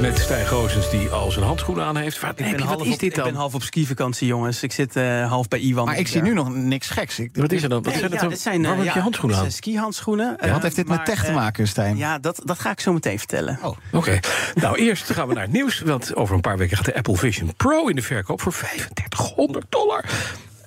Met Stijn Goosens die al zijn handschoenen aan heeft. Wat, Ik ben, wat half is op, dit ik dan? ben half op skivakantie, jongens. Ik zit eh, half bij Iwan. Maar ik zie nu nog niks geks. Ik, Wat is er dan? Wat Nee, zijn ja, eh, Waarom heb je ja, handschoenen aan? skihandschoenen. wat Eh, heeft dit met tech te maken, Stijn? Ja, dat, dat ga ik zo meteen vertellen. Oh. Oké. nou, eerst gaan we naar het nieuws. Want over een paar weken gaat de Apple Vision Pro in de verkoop voor 3500 dollar.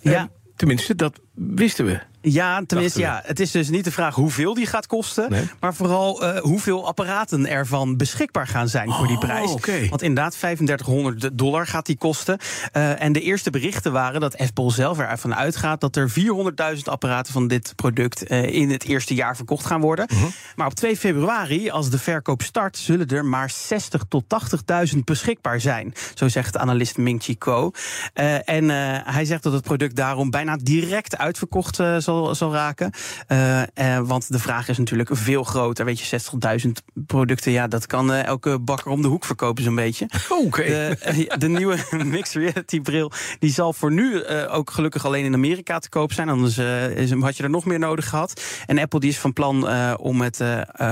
Ja. En tenminste, dat wisten we. Ja, tenminste, ja. Het is dus niet de vraag hoeveel die gaat kosten. Nee. Maar vooral eh, hoeveel apparaten ervan beschikbaar gaan zijn voor die Oh, prijs. Want inderdaad, 3500 dollar gaat die kosten. Eh, en de eerste berichten waren dat Apple zelf ervan uitgaat dat er 400.000 apparaten van dit product eh, in het eerste jaar verkocht gaan worden. Mhm. Maar op 2 februari, als de verkoop start, zullen er maar 60 tot 80.000 beschikbaar zijn. Zo zegt analist Ming Chi. Eh, en hij zegt dat het product daarom bijna direct uitverkocht eh, zal, zal raken. Eh, eh, want de vraag is natuurlijk veel groter. Weet je, 60.000 producten, ja, dat kan elke bakker om de hoek verkopen, zo'n beetje. Oké. De, de nieuwe mixed reality bril die zal voor nu ook gelukkig alleen in Amerika te koop zijn. Anders is, had je er nog meer nodig gehad. En Apple die is van plan om het,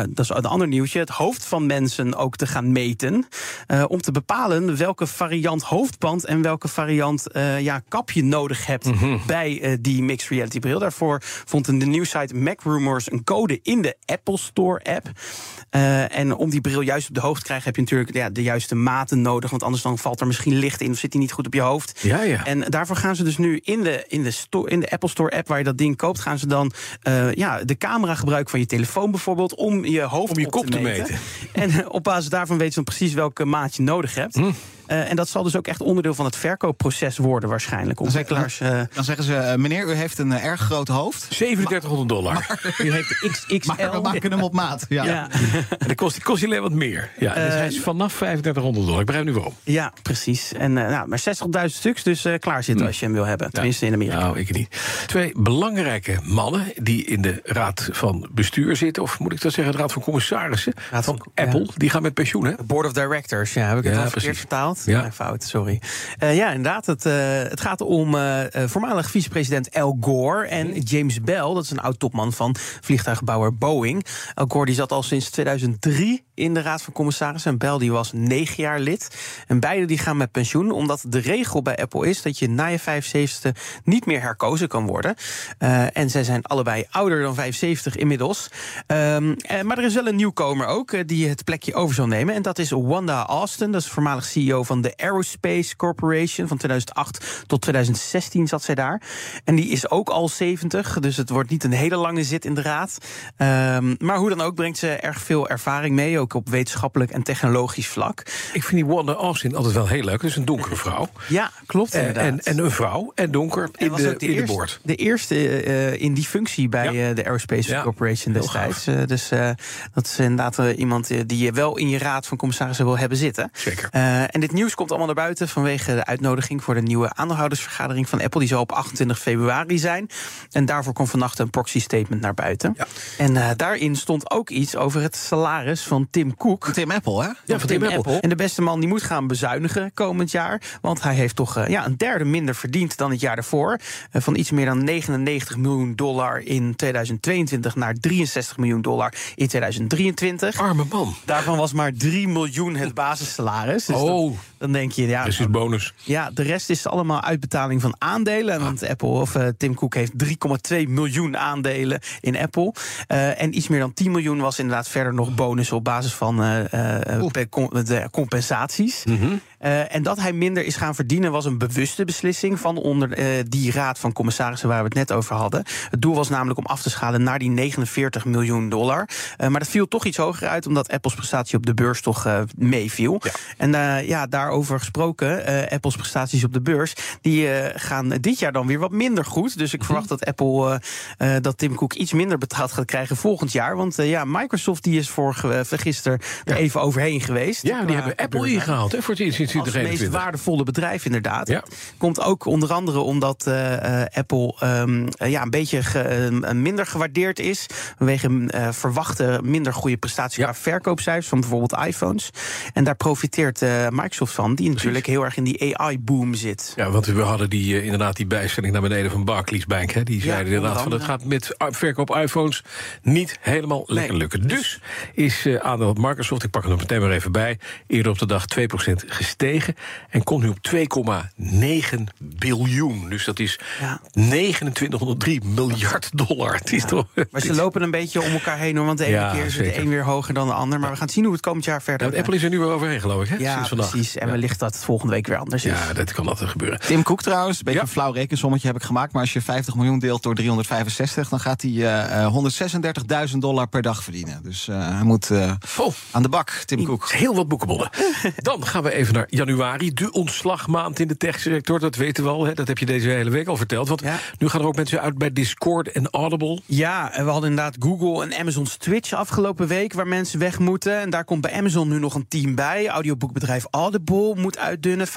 dat is een ander nieuwtje, het hoofd van mensen ook te gaan meten. om te bepalen welke variant hoofdband en welke variant ja, kapje nodig hebt bij eh, die mixed reality bril. Daarvoor vond in de nieuwsite Mac Rumors een code in de Apple Store app. Eh, en om die bril juist op de hoofd te krijgen, heb je natuurlijk ja, de juiste maten nodig. Want anders dan valt er misschien licht in of zit die niet goed op je hoofd. Ja, ja. En daarvoor gaan ze dus nu in de, in de, in de Apple Store app waar je dat ding koopt, gaan ze dan eh, ja, de camera gebruiken van je telefoon bijvoorbeeld om je hoofd Om je op kop te meten. En eh, op basis daarvan weten ze dan precies welke maat je nodig hebt. Hm. Eh, en dat zal dus ook echt onderdeel van het verkoopproces worden waarschijnlijk. Ontwikkelaars. eh, Dan zeggen ze, eh, meneer, u heeft een eh, erg groot hoofd. 3700 dollar. u heeft XXL. Maar we maken hem op maat. Ja. ja. En dan kost, kost hij alleen wat meer. Ja, dus Eh, hij is vanaf 3500 dollar. Ik begrijp nu waarom. Ja, precies. En, eh, nou, maar 60.000 stuks dus eh, klaar zitten als je hem wil hebben. Tenminste in Amerika. Nou, ik niet. Twee belangrijke mannen die in de raad van bestuur zitten... of moet ik dat zeggen, de raad van commissarissen Raad van, van- ja. Apple... die gaan met pensioen, hè? Board of Directors, ja, heb ik het Ja, al verkeerd precies. Ja. Mijn fout, sorry. Eh, ja, inderdaad. Het, eh, het gaat om eh, voormalig vicepresident Al Gore en James Bell. Dat is een oud-topman van vliegtuigbouwer Boeing. Al Gore die zat al sinds 2003 in de Raad van Commissarissen. En Bell die was negen jaar lid. En beide die gaan met pensioen, omdat de regel bij Apple is... dat je na je 75ste niet meer herkozen kan worden. En zij zijn allebei ouder dan 75 inmiddels. Ehm, eh, maar er is wel een nieuwkomer ook die het plekje over zal nemen. En dat is Wanda Austin. Dat is voormalig CEO van de Aerospace Corporation. Van 2008 tot 2016 zat zij daar. En die is ook al 70. Dus het wordt niet een hele lange zit in de raad. Ehm, maar hoe dan ook brengt ze erg veel ervaring mee. Ook op wetenschappelijk en technologisch vlak. Ik vind die Wanda Austin altijd wel heel leuk. Dat is een donkere vrouw. Ja, klopt inderdaad. en, en een vrouw en donker in de, in de eerste, boord. De eerste eh, in die functie bij Ja. eh, de Aerospace Ja, Corporation destijds. Eh, dus dat is inderdaad iemand die je wel in je raad van commissarissen wil hebben zitten. Zeker. En dit nieuws komt allemaal naar buiten vanwege de uitnodiging voor de nieuwe aandeelhoudersvergadering van Apple. Die zal op 28 februari zijn. En daarvoor komt vannacht een proxy statement naar buiten. Ja. En eh, daarin stond ook iets over het salaris van Tim Cook. Tim Apple, hè? Ja, van Tim Apple. En de beste man die moet gaan bezuinigen komend jaar. Want hij heeft toch eh, ja, een derde minder verdiend dan het jaar daarvoor. Eh, van iets meer dan 99 miljoen dollar in 2022 naar 63 miljoen dollar in 2023. Arme man. Daarvan was maar 3 miljoen het basissalaris. Dus Oh. Dan, denk je, ja, Dus is bonus. ja, de rest is allemaal uitbetaling van aandelen. Want Apple of eh, Tim Cook heeft 3,2 miljoen aandelen in Apple. Eh, en iets meer dan 10 miljoen was inderdaad verder nog bonus op basis van eh, eh, pe- com- de Eh, en dat hij minder is gaan verdienen was een bewuste beslissing van onder eh, die raad van commissarissen waar we het net over hadden. Het doel was namelijk om af te schalen naar die 49 miljoen dollar. Eh, maar dat viel toch iets hoger uit, omdat Apples prestatie op de beurs toch meeviel. En ja, daarover gesproken, Apples prestaties op de beurs, die gaan dit jaar dan weer wat minder goed. Dus ik verwacht dat Apple, dat Tim Cook iets minder betaald gaat krijgen volgend jaar. Want ja, Microsoft die is vorige, gisteren er even overheen geweest. Ja, die hebben Apple ingehaald hè, voor het eerst sinds 2021. meest waardevolle bedrijf inderdaad. Ja. Komt ook onder andere omdat eh, eh, Apple ehm, eh, ja, een beetje ge- eh, minder gewaardeerd is. Vanwege verwachte minder goede prestaties Ja. qua verkoopcijfers van bijvoorbeeld iPhones. En daar profiteert Microsoft van, die natuurlijk heel erg in die AI-boom zit. Ja, want we hadden die, inderdaad die bijstelling naar beneden van Barclays Bank. Hè. Die zeiden inderdaad van het gaat met verkoop iPhones niet helemaal lekker lukken. Dus is eh aandeel Microsoft, ik pak het er meteen maar even bij, eerder op de dag 2% gestegen. En komt nu op 2,9 biljoen. Dus dat is Ja. 2903 miljard dollar. Het is toch. Maar ze lopen een beetje om elkaar heen, hoor, want de ene Ja, keer is zeker. de een weer hoger dan de ander. Maar we gaan zien hoe het komend jaar verder Ja, Apple is er nu weer overheen, geloof ik. Hè? Ja, Sinds vandaag. precies. En wellicht dat het volgende week weer anders is. Ja, dat kan altijd gebeuren. Tim Cook trouwens, een beetje een flauw rekensommetje heb ik gemaakt. Maar als je 50 miljoen deelt door 365, dan gaat hij eh, eh, 136.000 dollar per dag verdienen. Dus eh, hij moet eh, Oh. aan de bak, Tim Cook. Heel wat boekenbonnen. Dan gaan we even naar januari, de ontslagmaand in de techsector. Dat weten we al, hè? dat heb je deze hele week al verteld. Want Ja. nu gaan er ook mensen uit bij Discord en Audible. Ja, en we hadden inderdaad Google en Amazon's Twitch afgelopen week... waar mensen weg moeten. En daar komt bij Amazon nu nog een team bij. Audioboekbedrijf Audible moet uitdunnen. 5%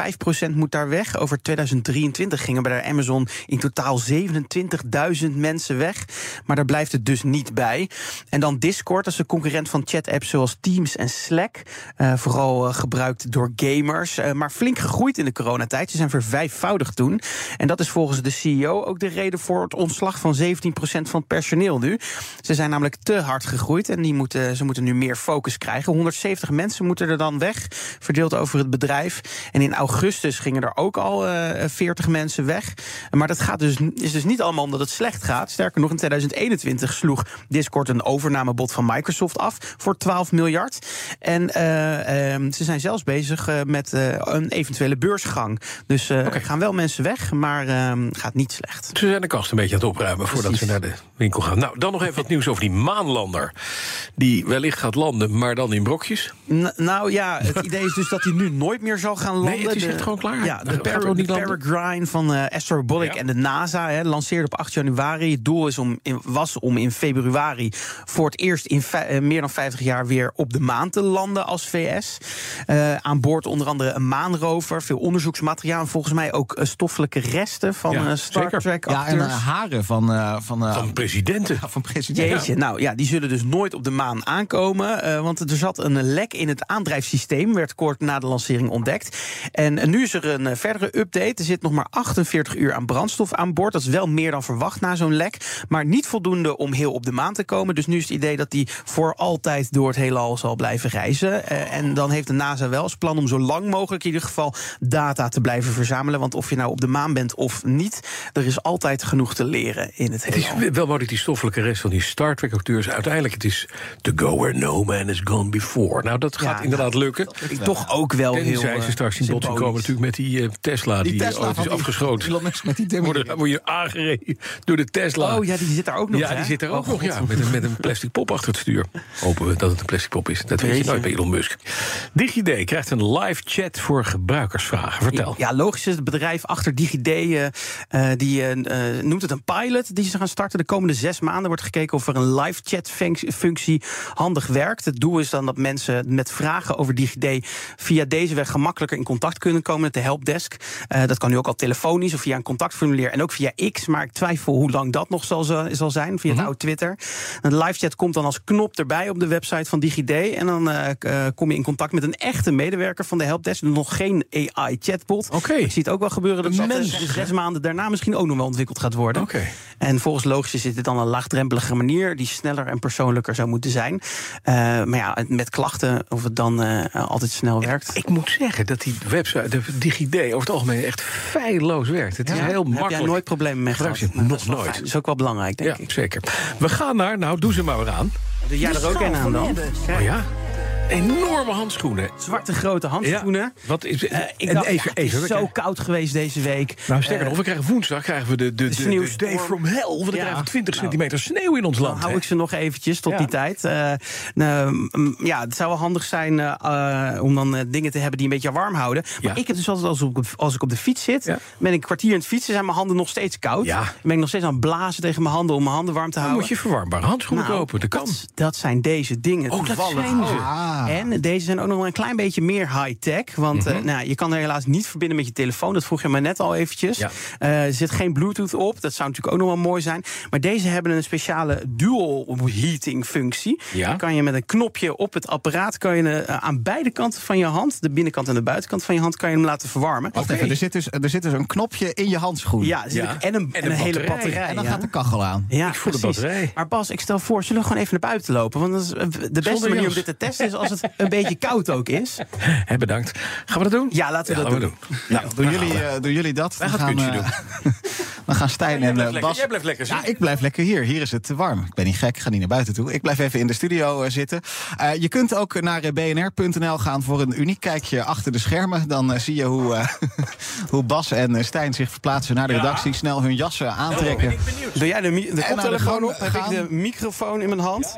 moet daar weg. Over 2023 gingen bij Amazon in totaal 27.000 mensen weg. Maar daar blijft het dus niet bij. En dan Discord, dat is een concurrent van chat-apps zoals Teams en Slack. Eh, vooral eh, gebruikt door gamers. Eh, maar flink gegroeid in de coronatijd. Ze zijn vervijfvoudigd toen. En dat is volgens de CEO ook de reden voor het ontslag van 17% van het personeel nu. Ze zijn namelijk te hard gegroeid en die moeten, ze moeten nu meer focus krijgen. 170 mensen moeten er dan weg, verdeeld over het bedrijf. En in augustus gingen er ook al eh 40 mensen weg. Maar dat gaat dus, is dus niet allemaal omdat het slecht gaat. Sterker nog, in 2021 sloeg Discord een overnamebod van Microsoft af voor 12 miljard. En eh, ehm, ze zijn zelfs bezig eh, met eh, een eventuele beursgang. Dus eh, er gaan wel mensen weg, maar ehm, gaat niet slecht. Ze zijn de kast een beetje aan het opruimen voordat Precies. ze naar de winkel gaan. Nou, dan nog even wat nieuws over die maanlander. Die wellicht gaat landen, maar dan in brokjes. N- nou ja, het idee is dus dat hij nu nooit meer zal gaan landen. Nee, het is echt gewoon klaar. Ja, de, Para- de. Peregrine van eh Astro Robotic Ja. en de NASA hè, lanceerde op 8 januari. Het doel is om in, was om in februari voor het eerst in eh, meer dan 50 jaar weer op de maan te landen als VS. Eh, aan boord onder andere een maanrover, veel onderzoeksmateriaal... en volgens mij ook eh, stoffelijke resten van Ja, eh, Star zeker. Trek Ja, en eh, haren van, eh, van, eh, Van presidenten. van president. Jeetje, nou ja, die zullen dus nooit op de maan aankomen. eh, want er zat een lek in het aandrijfsysteem, werd kort na de lancering ontdekt. En nu is er een verdere update. Er zit nog maar 48 uur aan brandstof aan boord. Dat is wel meer dan verwacht na zo'n lek. Maar niet voldoende om heel op de maan te komen. Dus nu is het idee dat die voor altijd door het heelal zal blijven reizen. Eh, en dan heeft de NASA wel als plan om zo lang mogelijk in ieder geval data te blijven verzamelen. Want of je nou op de maan bent of niet, er is altijd genoeg te leren in het Het heelal. is wel mooi dat die stoffelijke rest van die Star Trek acteurs... uiteindelijk het is to go where no man has gone before. Nou, dat gaat Ja, inderdaad lukken. Ik toch ook wel heel. Tenzij eh, ze straks in botsing komen natuurlijk met die eh, Tesla... die, Die Tesla ooit van is die- afgeschoten. Musk met die. Worden, word je aangereden door de Tesla. Oh ja, die zit daar ook nog. ja, hè? die zit er ook Oh, nog, ja. Met een, met een plastic pop achter het stuur. Hopen we dat het een plastic pop is. Dat weet je nooit bij Elon Musk. DigiD krijgt een live chat voor gebruikersvragen. Vertel. Ja, logisch is het bedrijf achter DigiD, eh, eh, die eh, noemt het een pilot die ze gaan starten. De komende zes maanden wordt gekeken of er een live chat func- functie handig werkt. Het doel is dan dat mensen met vragen over DigiD via deze weg gemakkelijker in contact kunnen komen met de helpdesk. Dat kan nu ook al telefonisch of via een contactformulier en ook via X. Maar ik twijfel hoe lang dat nog zal, zal zijn, via het oude Twitter. En de live chat komt dan als knop erbij op de website van DigiD. En dan kom je in contact met een echte medewerker van de helpdesk. Nog geen AI-chatbot. Oké. Ik zie het ook wel gebeuren dat dat mens. eh, zes maanden daarna misschien ook nog wel ontwikkeld gaat worden. Oké. En volgens logisch is dit dan een laagdrempelige manier die sneller en persoonlijker zou moeten zijn. Eh, maar ja, met klachten, of het dan eh, altijd snel werkt. Ik moet zeggen dat die website, de DigiD, over het algemeen echt feilloos werkt. Het is heel Daar heb makkelijk. jij nooit problemen mee Gebruik gehad. je nog dat is nooit. fijn. Dat is ook wel belangrijk, denk Ja, ik. zeker. We gaan naar, nou, doe ze maar weer aan. Doe jij er ook een aan dan? Oh ja? Enorme handschoenen. Zwarte grote handschoenen. Ja, wat is, Eh, ik en dacht, even, ja, het is even. we zo koud geweest deze week. nou, sterker Eh, nog, we krijgen woensdag krijgen we de, de, de, de sneeuwstorm. day from hell. Want dan Ja. krijgen we 20 Nou, centimeter sneeuw in ons Dan land. hou hè. ik ze nog eventjes tot Ja. die tijd. Eh, nou, mm, ja, het zou wel handig zijn om dan dingen te hebben die een beetje warm houden. Maar Ja. ik heb dus altijd als, ik op- als ik op de fiets zit, Ja. ben ik een kwartier aan het fietsen, zijn mijn handen nog steeds koud. Ja. Dan ben ik nog steeds aan het blazen tegen mijn handen om mijn handen warm te Dan houden. moet je verwarmbare handschoenen Nou, kopen. Dat kan. Dat, dat zijn deze dingen. Oh, dat zijn ze. Ah. Ah. En deze zijn ook nog wel een klein beetje meer high-tech. Want Mhm. eh, nou, je kan er helaas niet verbinden met je telefoon. Dat vroeg je me net al eventjes. Ja. Eh, er zit geen Bluetooth op. Dat zou natuurlijk ook nog wel mooi zijn. Maar deze hebben een speciale dual heating functie. Ja. Dan kan je met een knopje op het apparaat... kan je eh, aan beide kanten van je hand... de binnenkant en de buitenkant van je hand... kan je hem laten verwarmen. Wacht even, er zit, dus, er zit dus een knopje in je handschoen. Ja, er zit Ja. en een, En en een een hele batterij. En dan gaat de kachel aan. Ja, Ik voel de batterij. Maar Bas, ik stel voor, zullen we gewoon even naar buiten lopen? Want dat is, de beste Zonder manier om dit te testen is als het een beetje koud ook is. Bedankt. Gaan we dat doen? Ja, laten we Ja, dat laten doen. Nou, doen jullie, eh, doen jullie dat? Wij Dan gaan het eh, dan gaan Stijn en blijft eh, lekker, Bas... jij blijft lekker Ja, ik blijf lekker hier. Hier is het te warm. Ik ben niet gek, ik ga niet naar buiten toe. Ik blijf even in de studio zitten. Eh, je kunt ook naar bnr.nl gaan voor een uniek kijkje achter de schermen. Dan zie je hoe, eh, hoe Bas en Stijn zich verplaatsen naar de redactie. Snel hun jassen aantrekken. Doe jij de, de koptelefoon op, heb gaan. ik de microfoon in mijn hand.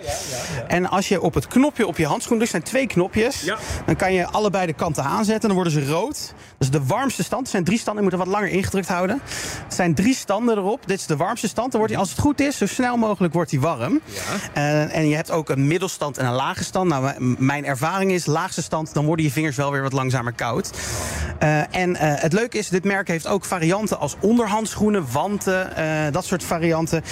En als je op het knopje op je handschoen, dus zijn twee knopjes, Ja. dan kan je allebei de kanten aanzetten. Dan worden ze rood. Dat is de warmste stand. Er zijn drie standen, je moet er wat langer ingedrukt houden. Er zijn drie standen erop. Dit is de warmste stand. Dan wordt hij, als het goed is, zo snel mogelijk wordt hij warm. Eh, en je hebt ook een middelstand en een lage stand. Nou, mijn ervaring is, laagste stand, dan worden je vingers wel weer wat langzamer koud. Eh, en eh, het leuke is, dit merk heeft ook varianten als onderhandschoenen, wanten, dat soort varianten.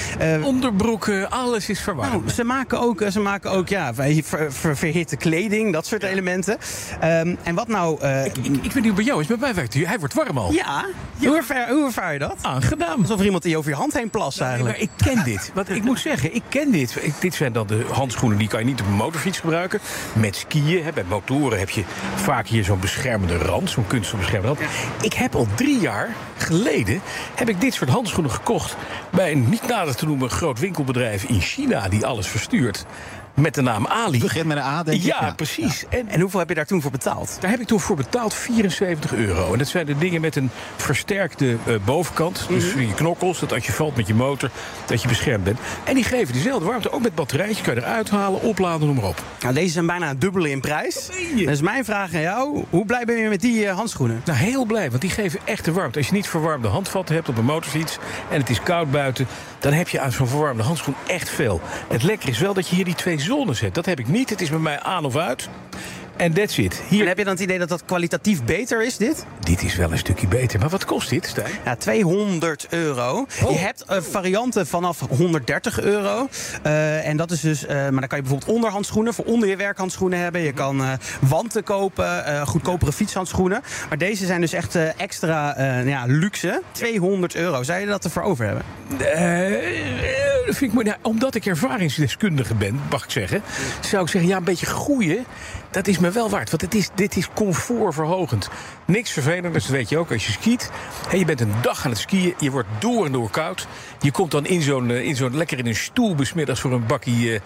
Onderbroeken, alles is verwarmd. nou, ze maken ook, ze maken ook ja, ver- ver- ver- verhitte kleding, dat soort elementen. Ehm, en wat nou... eh, ik, ik weet niet bij jou is, bij werkt hij. Hij wordt warm al. ja, Hoe, ervaar, hoe ervaar je dat? Aangedaan. Alsof er iemand die over je hand heen plast Nee, eigenlijk. maar ik ken dit. Want ik moet zeggen, ik ken dit. Ik- dit zijn dan de handschoenen die kan je niet op een motorfiets gebruiken. Met skiën, hè, bij motoren heb je vaak hier zo'n beschermende rand. Zo'n kunststof beschermende rand. Ik heb al drie jaar geleden heb ik dit soort handschoenen gekocht... bij een niet nader te noemen groot winkelbedrijf in China... die alles verstuurt. Met de naam Ali. Begint met een A, denk ik. Ja, precies. En, En hoeveel heb je daar toen voor betaald? daar heb ik toen voor betaald 74 euro. En dat zijn de dingen met een versterkte eh, bovenkant. Dus voor je knokkels, dat als je valt met je motor, dat je beschermd bent. En die geven dezelfde warmte. Ook met batterijtje kan je eruit halen, opladen, noem maar op. Nou, deze zijn bijna het dubbele in prijs. je? Dus mijn vraag aan jou, hoe blij ben je met die eh, handschoenen? Nou, heel blij, want die geven echte warmte. Als je niet verwarmde handvatten hebt op een motorfiets en het is koud buiten, dan heb je aan zo'n verwarmde handschoen echt veel. Het lekker is wel dat je hier die twee Dat heb ik niet. Het is bij mij aan of uit. En that's it. Hier, En heb je dan het idee dat dat kwalitatief beter is, dit? dit is wel een stukje beter. Maar wat kost dit, Stijn? Ja, 200 euro. Oh. Je hebt eh, varianten vanaf 130 euro. Eh, en dat is dus, eh, maar dan kan je bijvoorbeeld onderhandschoenen voor onder je werkhandschoenen hebben. Je kan wanten kopen, goedkopere fietshandschoenen. Maar deze zijn dus echt extra ja, luxe. 200 euro. Zou je dat ervoor over hebben? Vind ik mooi. Nou, omdat ik ervaringsdeskundige ben, mag ik zeggen, zou ik zeggen: ja, een beetje groeien. Dat is me wel waard. Want het is, dit is comfortverhogend. Niks vervelenders, dat weet je ook als je skiet. En je bent een dag aan het skiën, je wordt door en door koud. Je komt dan in zo'n, eh, in zo'n lekker in een stoel besmiddags voor een bakkie,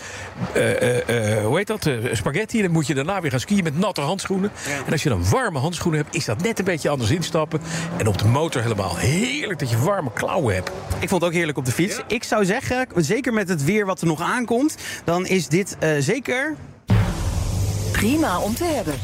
eh, eh, hoe heet dat, spaghetti. En dan moet je daarna weer gaan skiën met natte handschoenen. En als je dan warme handschoenen hebt, is dat net een beetje anders instappen. En op de motor helemaal heerlijk dat je warme klauwen hebt. Ik vond het ook heerlijk op de fiets. Ik zou zeggen, zeker met het weer wat er nog aankomt, dan is dit zeker. Prima om te hebben.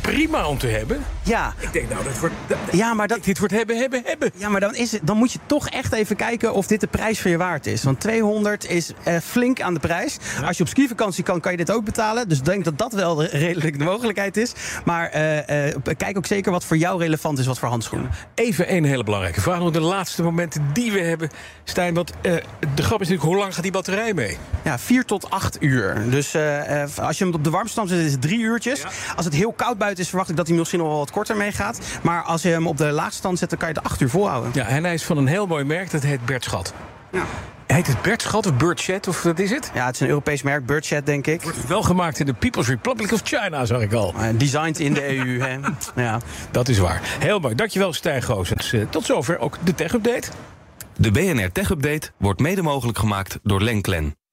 Prima om te hebben. Ja, Ik denk nou, dat wordt, dat- ja maar dat, dit wordt hebben, hebben, hebben. Ja, maar dan, is het, dan moet je toch echt even kijken of dit de prijs voor je waard is. Want 200 is eh, flink aan de prijs. Als je op skivakantie kan, kan je dit ook betalen. Dus ik denk dat dat wel de- redelijk de mogelijkheid is. Maar eh, eh, kijk ook zeker wat voor jou relevant is, wat voor handschoenen. Even een hele belangrijke vraag. Nog de laatste momenten die we hebben. Stijn, want eh, de grap is natuurlijk, hoe lang gaat die batterij mee? Ja, 4 tot 8 uur. Dus eh, eh, als je hem op de warmste stand zet, is het 3 uurtjes. Als het heel koud buiten is, verwacht ik dat hij misschien nog wel wat korter meegaat. Maar als je hem op de laagste stand zet, dan kan je de 8 uur volhouden. Ja, en hij is van een heel mooi merk, dat heet Bert Schat. Ja. Heet het Bert Schat of Bert Chat, of wat is het? Ja, het is een Europees merk, Birdchat, denk ik. Wel gemaakt in de People's Republic of China, zag ik al. Eh, designed in de EU, hè. Ja. Dat is waar. Heel mooi. Dankjewel, Stijn Goosens. Tot zover ook de tech-update. De BNR Tech Update wordt mede mogelijk gemaakt door Lenklen.